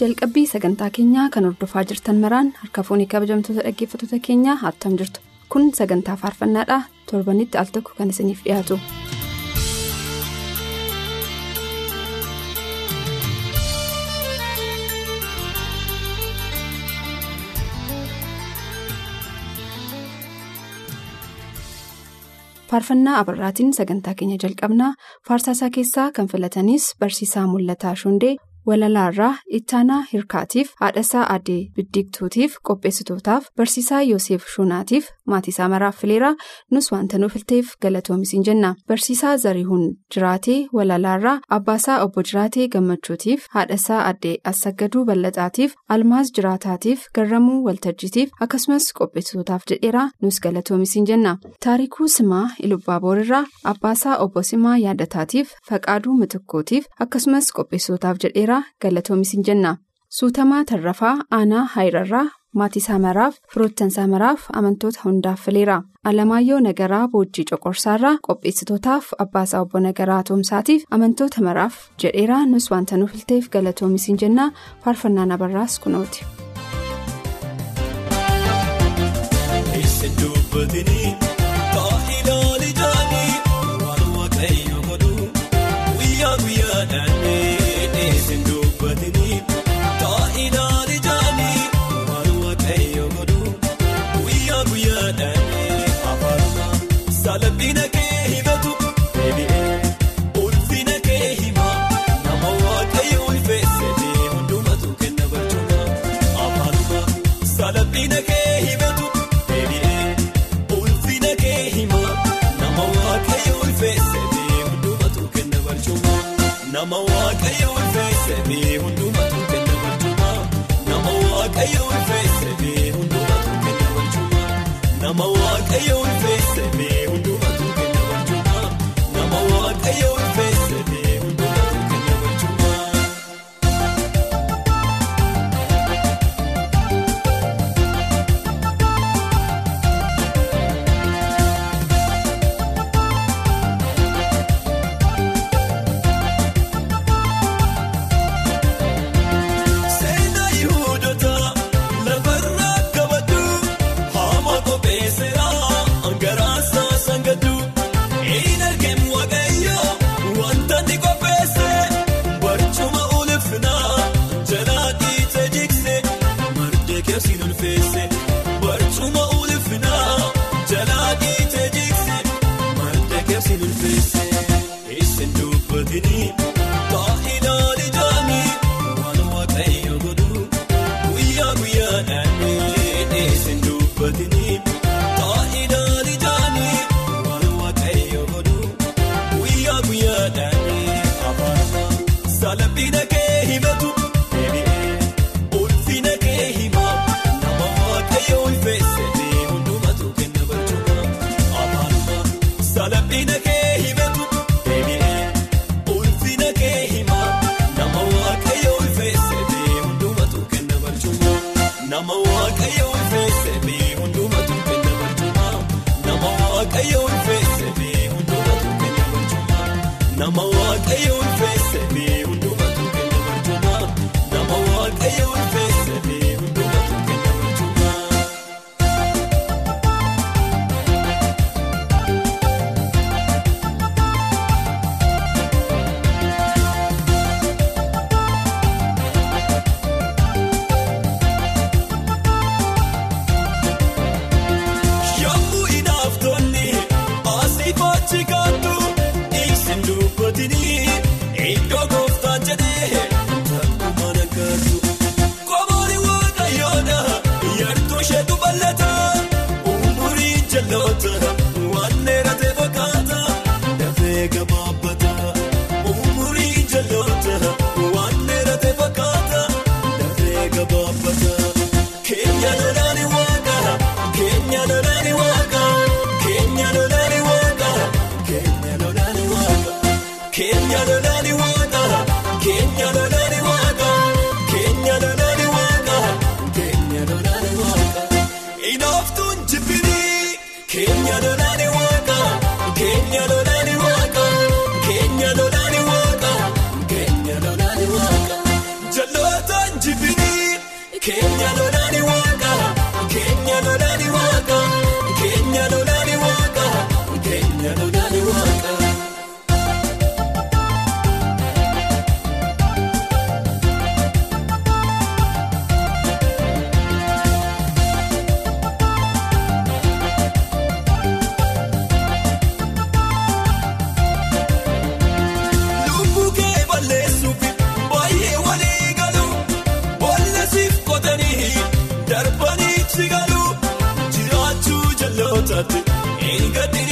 Jalqabbii sagantaa keenyaa kan hordofaa jirtan maraan harka fuunii kabajamtoota dhaggeeffattoota keenyaa attam jirtu kun sagantaa faarfannaadha torbanitti al tokko kan isiniif dhiyaatu. faarfannaa abarraatiin sagantaa keenya jalqabnaa faarsaasaa keessaa kan filatanis barsiisaa mul'ataa shundee. Walalaarraa ittaanaa hirkaatiif haadhasaa addee biddiigtuutiif qopheessitootaaf barsiisaa yoosef shuunaatiif maatiisaa maraaf fileeraa nus wanta nuuf filteef galatoomisiin jenna. Barsiisaa zarihuun jiraatee walalaarraa abbaasaa obbo jiraatee gammachuutiif haadhasaa addee assaggaduu bal'axaatiif almaas jiraataatiif garramuu waltajjitiif akkasumas qopheessitootaaf jedheeraa nus galatoomisiin jenna. Taarikuu simaa ilubbaaboorarraa abbaasaa obbo simaa yaadataatiif faqaaduu mitikkootiif akkasumas qopheessitootaaf jedheeraa. galatoomisiin jenna. Suutamaa tarrafaa aanaa haayirarraa maatiisaa maraaf firoottansaa maraaf amantoota hundaaf fileera alamaayyoo nagaraa boojjii coqorsaarraa qopheessitootaaf abbaasaa obbo nagaraa toomsaatiif amantoota maraaf jedheeraa nus wanta nuuf filteef galatoomisiin jenna faarfannaan abarraas kunooti. Nama waaqayyo ulfeessitee hundumatu kenna barcuma nama barcuma nama waaqayyo ulfeessitee jalootaatti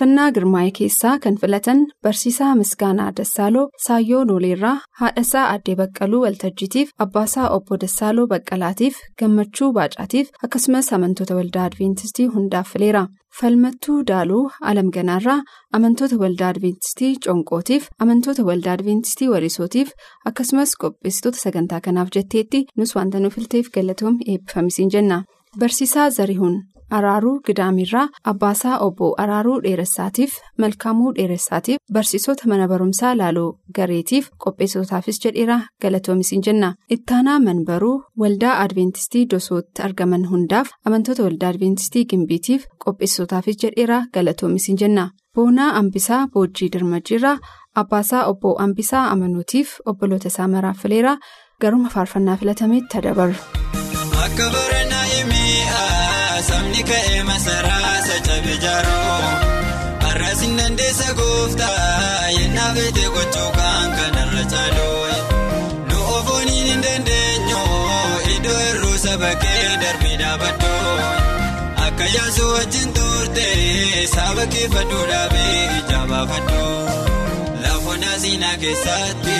Faarfannaa Girmaa'ee keessaa kan filatan Barsiisaa Misgaanaa Dassaaloo Saayyoo Nooleerraa haadhasaa Addee Baqqaluu Waltajjiitiif abbaasaa Obbo Dassaaloo Baqqalaatiif Gammachuu Baacaatiif akkasumas amantoota waldaa Adwiintistii hundaaf fileera. Falmattuu Daaluu Alamganaarraa amantoota waldaa Adwiintistii Conqootiif amantoota waldaa Adwiintistii Wariisootiif akkasumas qopheessitoota sagantaa kanaaf jetteetti nus wanta nu filteef galatoom eebbifamisiin jenna. Barsiisaa Zarihuun Araaruu Gidaamirraa Abbaasaa Obbo Araaruu Dheeressaatiif Malkaamuu Dheeressaatiif barsiisota mana barumsaa Laaloo Gareetiif qopheessitootaafis jedheera galatoomisiin jenna. Ittaanaa Manbaruu Waldaa Adwiintistii Dosootti argaman hundaaf amantoota Waldaa Adwiintistii Gimbiitiif qopheessitootaafis jedheera galatoomisiin jenna. Boonaa Ambisaa Boojjii Dirmajiirraa Abbaasaa Obbo Ambisaa Amanuutiif obboloota isaa maraaf fileera garuma faarfannaa filatametti adabaru. Akka sabni ka'ee masaraa sacabe jaaroo har'asin dandeessa gooftaa yennaa feete gochuu kan kanarra caaloo nu ofooniin hin dandeenyu iddoo hir'uu saba kee darbee dhaabadhoo akka yaasu wajjin turte saba kee faduu dhaabee ija baafadhoo lafoon asiinaa keessatti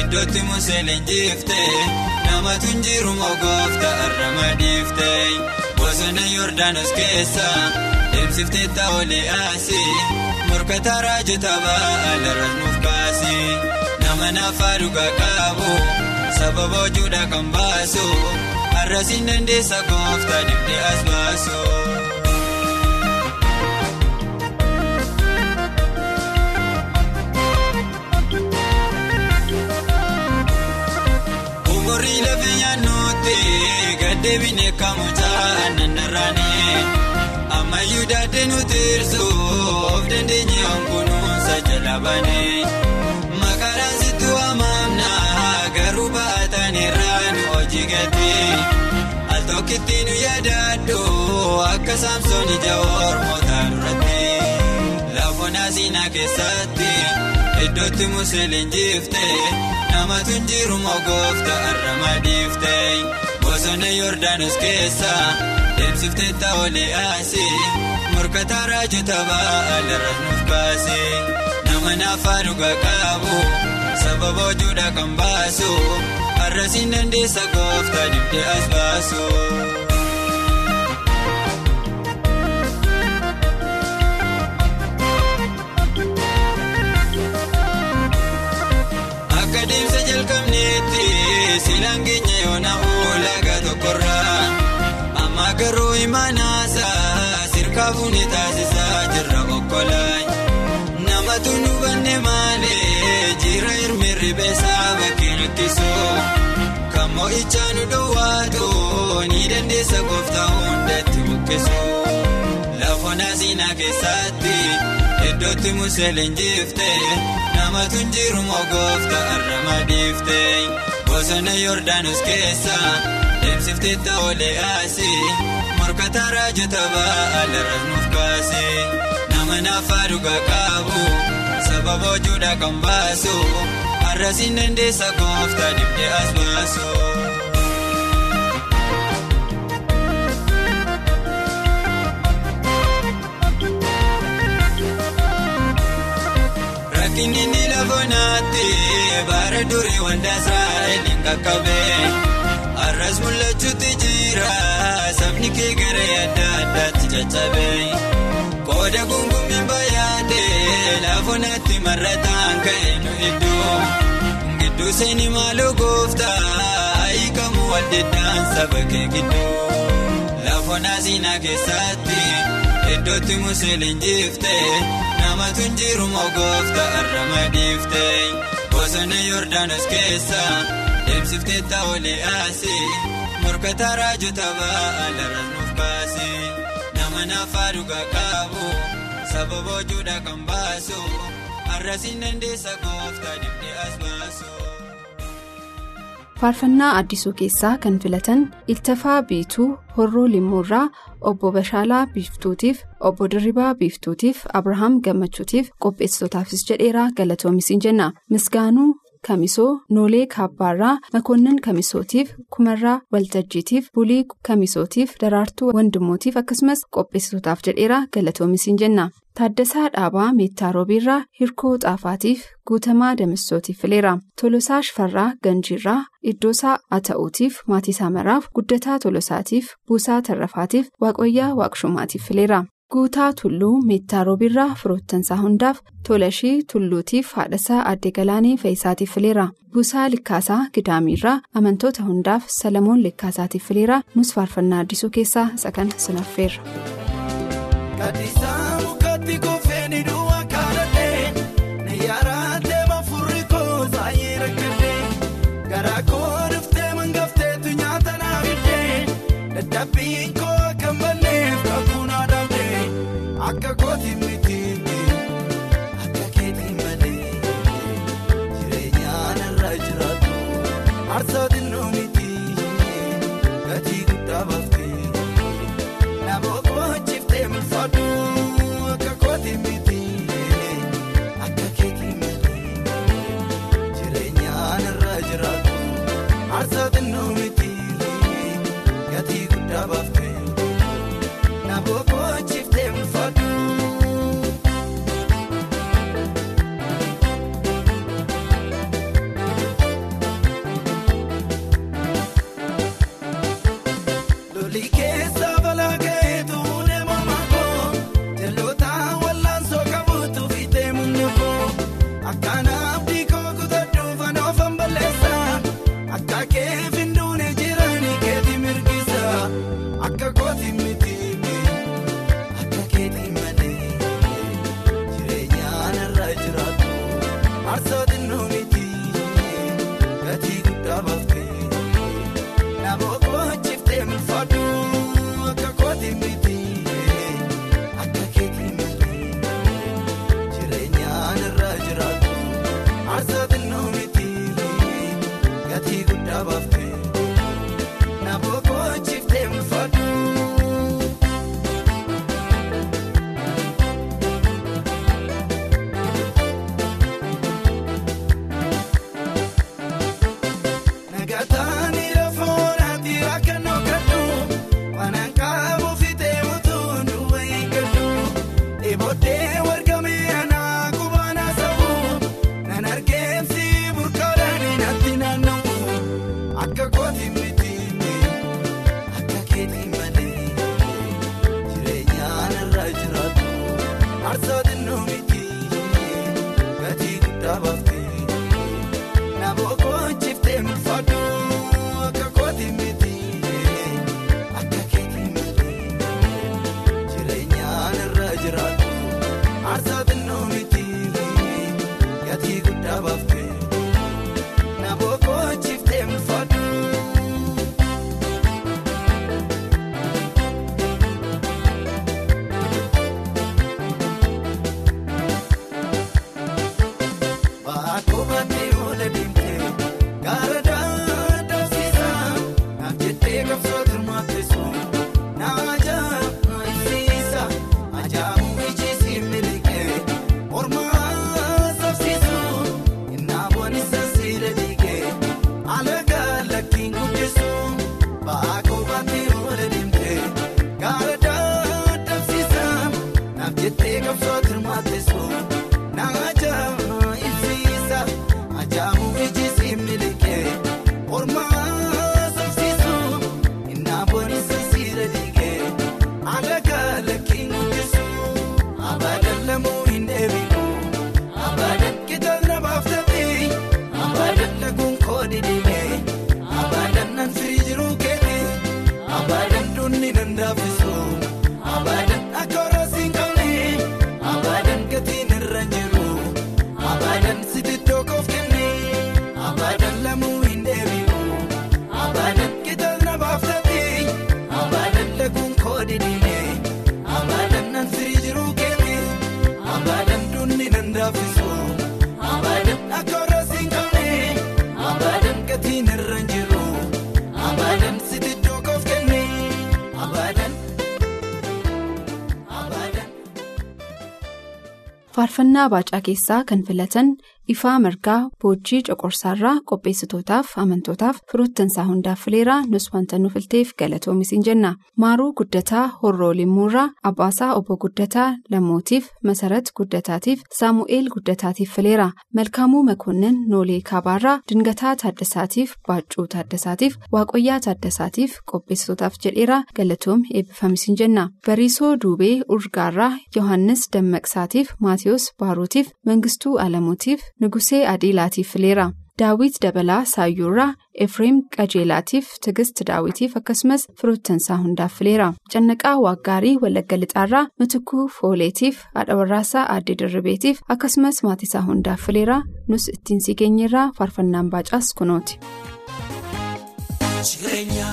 iddootti musee leenjifte. namatu injiru mogoofta arrama dhiifte bosona yoordaanos keessa deemsiftee ta'olee asi morkata raajota ba'alarras nuuf kaasi nama naafaa dhugaa qabu sababa hojuudha kan baasu har'asiin dandeessa goofta dibdee as baasu. Gaddeebine kamuchaa nannarraanii ammayyuu daadde nuti irsu of dandeenye onkunuunsa jalabanii maqaadhaan sitti waamamna garuu baatan irraa nu hojii gati al tokkitti nu yaadaaddu akka saamsoon ija ormoota duratti lafoon asiinaa keessatti iddootti musee leenjifte. namatu injiru mogoofta arrama dhiifte bosona yoordaanos keessa deemsiftee ta'olee asi morkata raajota ba'alarras nuuf kaase nama naafaa dhugaa qabu sababa hojuudha kan baasu har'asiin dandeessa goofta dibdee as baasu. Adeemsa jalqabneetti silaan keenya yoona garuu imaanaasa sirkaa fuunee taasisaa jirra okkolaa namatu nu banne maalee jira hirmee ribeessaa bakkee rakkisu kan mo'ichaa nu dhoowwaatu ni dandeessa gooftaa hundatti buqqisu lafoon asiinaa keessatti iddootti musee leenjifte. namatu injiru mogoofta arrama dhiifte? Bosona yoordaanos keessa deemsiftee ta'olee haasee morka taraa jatabaa alarra nuuf baasee nama naafaa dhugaa qaabu sababa hojuudhaa kan baasu har'asiin dandeessa kooftaa dibdee as baasu. Rakkinni ni lafa naatti baara durii wanta sa'a eegin qaqqabee. Har'as mul'achuutti jira sabni kee garee adda addaatti caccabee qooda gungumiin bayaadee laafoonatti marrataan ka'e nu iddoo gidduu seenii maaloo gooftaa hiikamu waldeddaan saba kee gidduu laafoonaa siinaa keessatti iddootti musliin jiftee namatu hin jiru moo gooftaa irra madiiftee bosona yoordaanos keessa deemsiftee taa'olee asii morkataa raajota baala nuuf baasee nama naafaa dhugaa qabu sababa hojuudha kan baasu. Har'asiin dandeessa gooftaa dibdee as baasu. faarfannaa addisuu keessaa kan filatan iltafaa biituu horroo limmuurraa obbo bashaalaa biiftuutiif obbo dirribaa biiftuutiif abrahaam gammachuutiif qopheessitootaafis jedheeraa galatoomisii jenna. Misgaanuu kamisoo noolee kaabbaarraa makoonnan kamisootiif kumarraa waltajjiitiif bulii kamisootiif daraartuu wandimootiif akkasumas qopheessitootaaf jedheeraa galatoomisii jenna. Taaddasaa Dhaabaa Meettaa Roobiirraa Hirkoo Xaafaatiif Guutamaa Damissootiif fileera. Tolosaa Shifarraa Ganjiirraa Iddoosaa Ata'uutiif Maatiisaa Maraaf Guddataa Tolosaatiif Buusaa Tarrafaatiif Waaqoyyaa Waaqshumaatiif fileera. Guutaa Tulluu Meettaa Roobiirraa Firoottansaa hundaaf Tolashii Tulluutiif Haadhasaa Aadde Galaanii Fayisaatiif fileera. Buusaa Likkaasaa Gidaamiirraa amantoota hundaaf Salamoon Likkaasaatiif fileera. Nus faarfannaa addisuu keessaa isa kana sinaffeerra. Loli keessa balaa raafisu abaadan Faarfannaa baacaa keessaa kan filatan ifaa margaa boojii coqorsaarraa qopheessitootaaf amantootaaf firoottansaa hundaaf fileeraa nus wanta nu filteef galatoomisin jenna maaruu guddataa horroo limmuurraa abbaasaa obbo guddataa lammootiif masarat guddataatiif saamu'eel guddataatiif fileera malkaamuu makoonnin noolee kaabaarraa dingataa taaddasaatiif baaccuu taaddasaatiif waaqoyyaa taaddasaatiif qopheessitootaaf jedheera galatoom eebbifamisin jenna bariisoo duubee urgaarraa yohannis dammaqsaatiif maatiyoos baaruutiif mangistuu alamuutiif nugusee adiilaatiif fileera daawit dabalaa saayyuurraa efreem qajeelaatiif tigist daawitiif akkasumas firoottansaa hundaaf fileera cannaqaa waaggaarii walagga lixaarraa mitikuu fooleetiif haadha warraasaa aaddee dirribeetiif akkasumas maatisaa hundaaf fileera nus ittiin sii geenyeerraa faarfannaan baacaas kunooti. Jireenya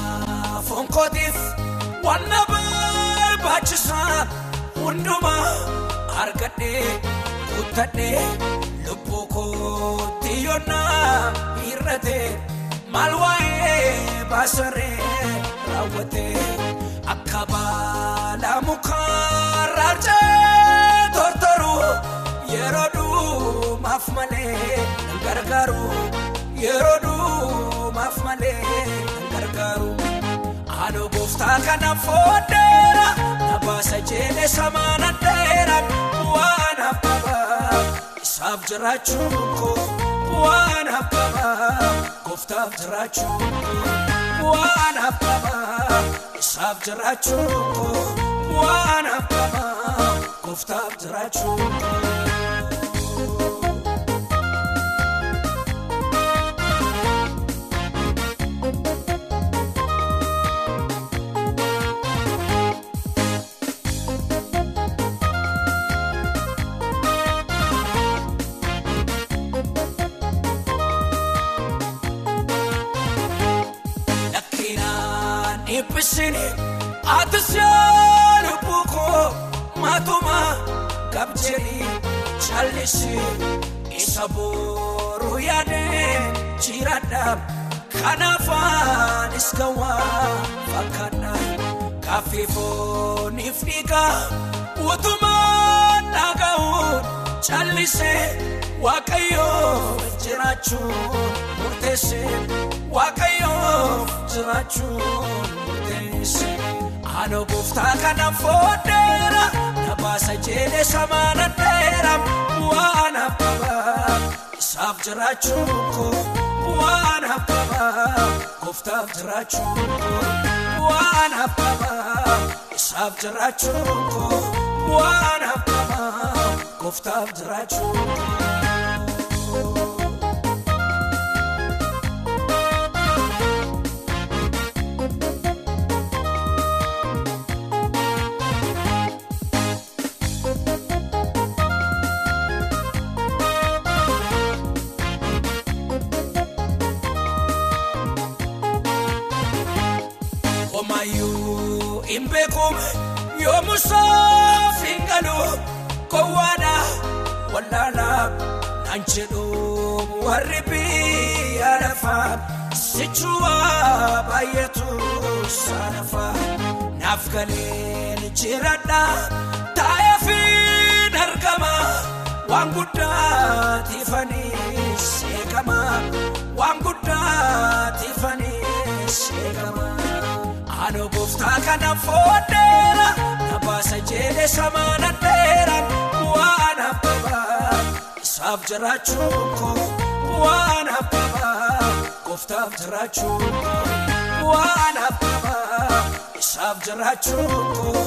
kootti yoonnaa hir'atee maal waa'ee baasaree raawwatee akka baala mukaa raarcee tortoruu yeroo dhumaaf malee gargaaru yeroo dhumaaf malee gargaaru. Haadha gooftaa kana fooddeera na baasa jeelee samaana dheera waan habbabaa isaaf jiraachuun koo waan habbabaa gooftaaf jiraachuun koo waan habbabaa isaaf jiraachuun koo waan habbabaa gooftaaf jiraachuun Lakkinaan dhiphissini ati siyaana buukoo maatuma gabjeeri callisi isa booruu yaadee jiraadhaam kanaafaanis gawaa fakkaadha kaaffii fooniif dhiigaa utumaan dhaga'uun callisee waaqayyoo jiraachuun murteessee waaqayyoo jiraachuun haadha gooftaa kana fooddeera na baasa jeelee samaana dheera waan habbabaa isaaf jiraachuun koo waan habbabaa gooftaaf jiraachuun koo waan habbabaa isaaf jiraachuun koo waan habbabaa gooftaaf jiraachuun koo. Sichuuwa baay'eetu saanafaa naaf galeen jiradha taa'ee fi argama waan guddaa tiifanii seekama waan guddaa tiifanii seekama. Haadha gooftaa kana fooddeera na baasa jeelee samaana dheera waan habbabaa isaaf jiraachuun koo waan habbabaa gooftaaf jiraachuun koo waan habbabaa isaaf jiraachuun koo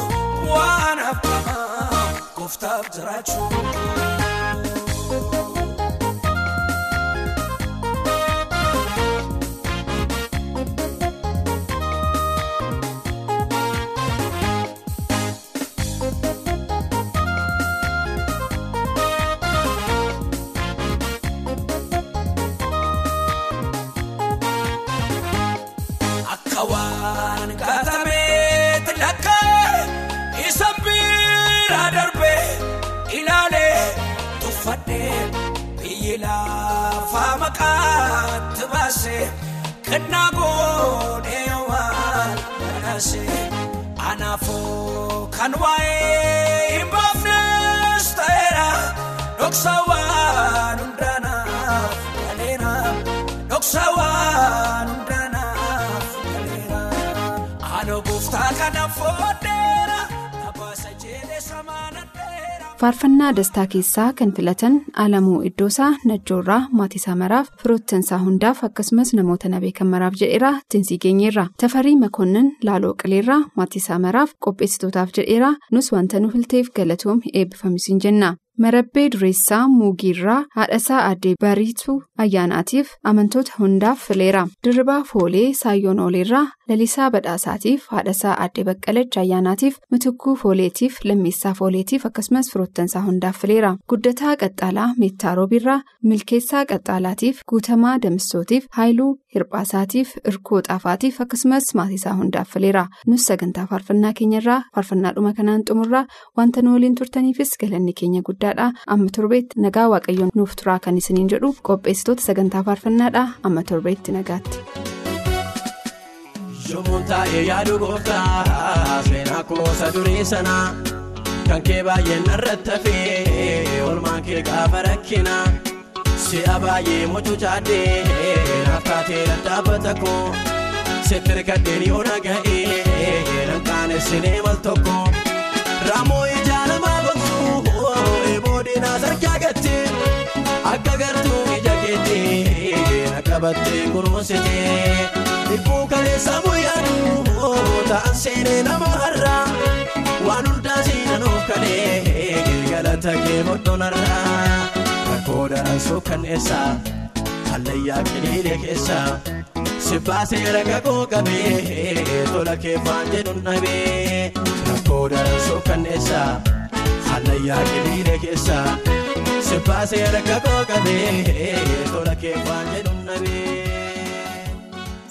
waan habbabaa gooftaaf jiraachuun lafaa maqaatti baasee kennaa godhee waan badhaasee anaafuu kan waa'ee hin baafnes ta'eera dhoksa waan hundaanaaf galeera dhoksa waan hundaanaaf galeera aanoo gooftaa kana samaanadheera. Faarfannaa dastaa keessaa kan filatan alamuu iddoosaa najjoorraa maatiisaa maraaf firoottansaa hundaaf akkasumas namoota na beekan maraaf jedheera tinsii geenyeerra tafarii makoonnin laaloo qileerraa maatiisaa maraaf qopheessitootaaf jedheera nus wanta nu filteef galatoom eebbifamisiin jenna. Marabbee dureessaa muugiirraa haadhasaa addee bariituu ayyaanaatiif amantoota hundaaf fileera dirribaa foolee saayyoon ooleerraa lalisaa badhaasaatiif haadhasaa addee baqqalach ayyaanaatiif mitukkuu fooleetiif lammeessaa fooleetiif akkasumas firoottansaa hundaaf fileera guddataa qaxxaalaa meettaa roobiirraa milkeessaa qaxxaalaatiif guutamaa damissootiif haayiluu hirphaasaatiif irkoo xaafaatiif akkasumas maatiisaa hundaaf fileera nus sagantaa faarfannaa keenyarraa faarfannaadhuma kanaan xumurraa wanta nu waliin turtaniifis galanni keenya guddaa. Amma torbeetti nagaa waaqayyoon nuuf turaa kan isiniin jedhu qopheessitoota sagantaa faarfannaadha amma torbeetti nagaatti. Yommuun taa'ee yaadu gooftaa seenaa koosa durii sanaa kan kee baay'een irratti hafee olmaan kee gaafa rakkina si'a baay'ee mucucaadhee naaf taatee dhadhaabbata koo sitti hirkadheen yoo naga'ee nan qaanessinee mal tokko eeboodinaa sarkaa gattee akka gartuu ija keettee na qabattee kunuunsitee dhibbuu kaleessa muyyaaduu ta'an seenee nama har'aa waan hundaa seenan of kalee galata kee bodhonarraa rakkoo daransuu kanneessaa hallayyaa qiliilee keessaa si baasee raga koo qabee tola keeffaan jedhuun dhabee rakkoo daransuu kanneessaa hallayyaa qiliilee keessaa si baasee raga koo qabee tola keeffaan jedhuun dhabee.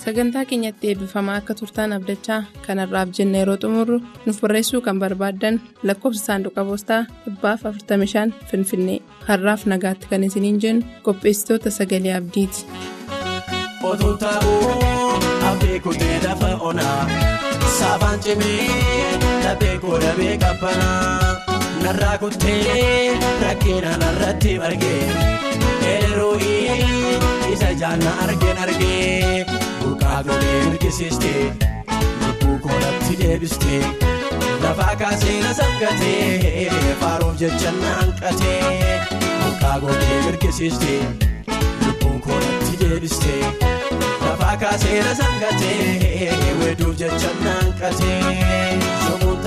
sagantaa keenyatti eebbifamaa akka turtaan abdachaa kanarraaf jenna yeroo xumurru nuuf barreessuu kan barbaaddan lakkoofsa saanduqa poostaa 45 finfinnee har'aaf nagaatti kan isiniin jennu qopheessitoota sagalee abdiiti. Otuu ta'uu abdii kutee lafa onaa saafaan cimee dhabee koo dhabee qabbanaa narraa kuttee rakkina narratti margee eeroo'ii isa jaanna argeen argee buqqaa godhee mirgisiistee lubbuu koolatti deebistee lafaa kaasee na sangatee faaruuf jecha na hanqatee buqqaa godhee mirgisiistee lubbuun koolatti deebistee lafaa kaasee na sangatee weeduuf jecha na hanqatee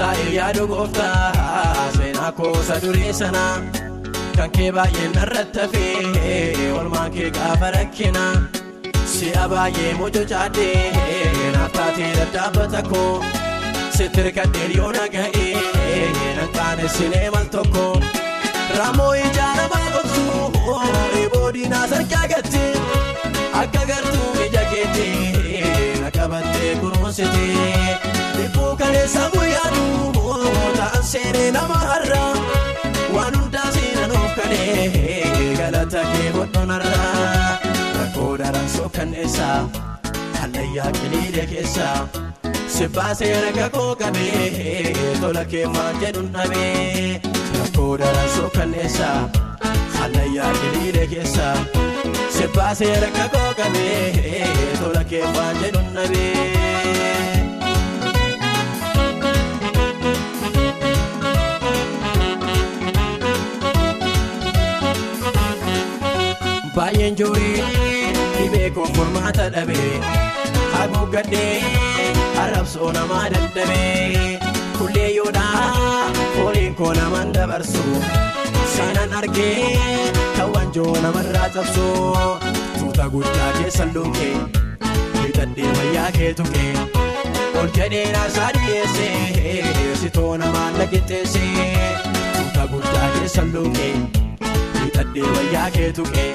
taa'ee yaadu gooftaa seenaa koosa durii sanaa. kan kee baay'een irratti hafee olmaan kee gaafa rakkina si'a baay'ee mucucaadhee naaf taatee dadhaabbata koo sitti hirkadheen yoo naga'ee nan qaanessinee mal tokko raamoo ijaa namaa gogsuu eeboodinaa sarkaa gattee akka gartuu ija keettee na qabattee kunuunsitee hallayyaa qiliilee keessaa si baasee raga koo qabee tola keeffaan jedhuun dhabee rakkoo daransoo kanneessaa hallayyaa qiliilee keessaa si baasee raga koo qabee tola keeffaan jedhuun dhabee. baay'een joorii dhibee koo furmaata dhabee haguuggadhee arrabsoo namaa dadhabee kullee yoodhaa fooliin koo naman dabarsu seenan argee kan wanjoo namarraa cabsu tuuta guddaa keessa luukee bitadhee wayyaa kee tuqee ol jedhee naarsaa dhiyeessee sitoo namaan lagitteessee tuuta guddaa keessa luukee bitadhee wayyaa kee tuqee.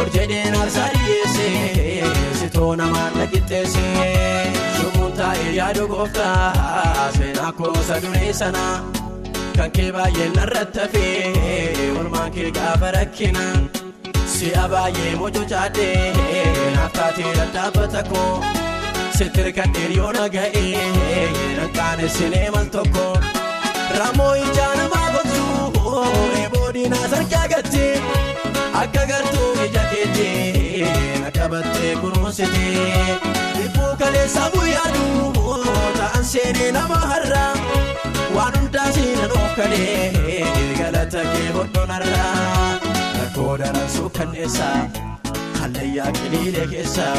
Ol jedheen aarsaa dhiyeessee sitoo namaan na qixxeessee lubbuun taa'ee yaadu gooftaa seenaa koosa duree sana kan kee baay'ee narratti hafee olmaan kee gaafa rakkina si'a baay'ee mojo caadhee naaf taatee dadhaabbata koo sitti hirkadheen yoo na ga'ee nan qaanessinee mal tokko ramoo ijaa namaa gochuu eeboodinaa sarkaa gattee akka gartuu ija keettee na qabattee kunuunsitee dhibbuu kaleessaa guyyaaduu ta'an seenee nama har'aa waan hundaa siinan oofkalee galata kee hodhonarraa rakkoo daransuu kanneessaa hallayyaa qiliilee keessaa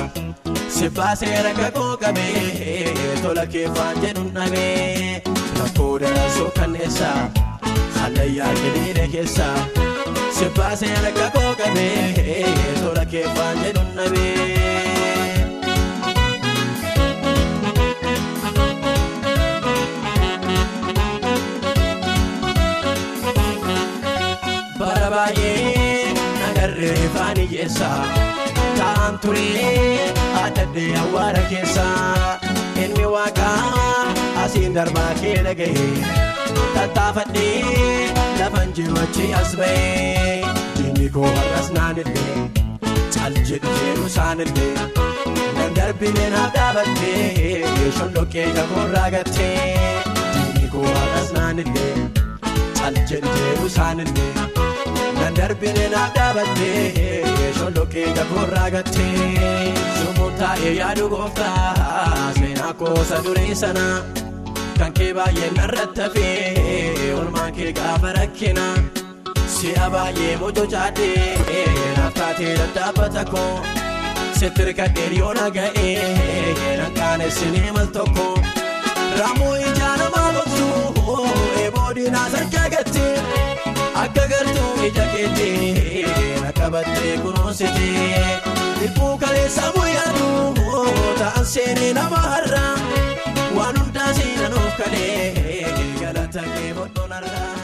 sibbaasee rakka koo qabee tola keeffaan jedhuun dhabee rakkoo daransuu kanneessaa hallayyaa qiliilee keessaa sibbaasee rakka koo qabee tola keeffaan jedhuun dhabee. bara baay'ee nagarree faani keessa ta'an turee addaddee awwaara keessa ilmi waaqaa asiin darbaa kee dhaga'e tattaafadhee lafan jiruachi as ba'ee diinni koo har'as naanillee cal jedhu jedhu isaanillee nan darbine naaf dhaabattee shondoqqee jagoorraa gattee diinni koo har'as naanillee cal jedhu jedhu isaanillee. nan darbine naaf dhaabattee shondoqqee jagoorraa gattee lubbuun taa'ee yaadu gooftaa seenaa koosa duree sana kan kee baay'ee narratti hafee olmaan kee gaafa rakkina si'a baay'ee mojo caadhee naaf taatee dadhaabbata koo sitti hirkadheen yoo na ga'ee nan qaanessinee mal tokko raamuu ijaa namaa gochuu eeboodinaa sarkaa gattee. akka gartuu ija keettee na qabattee kunuunsitee dhibbuu kaleessaa guyyaaduu ta'an seenee nama har'aa waan hundaa siinan of kalee galata kee hodhonarraa.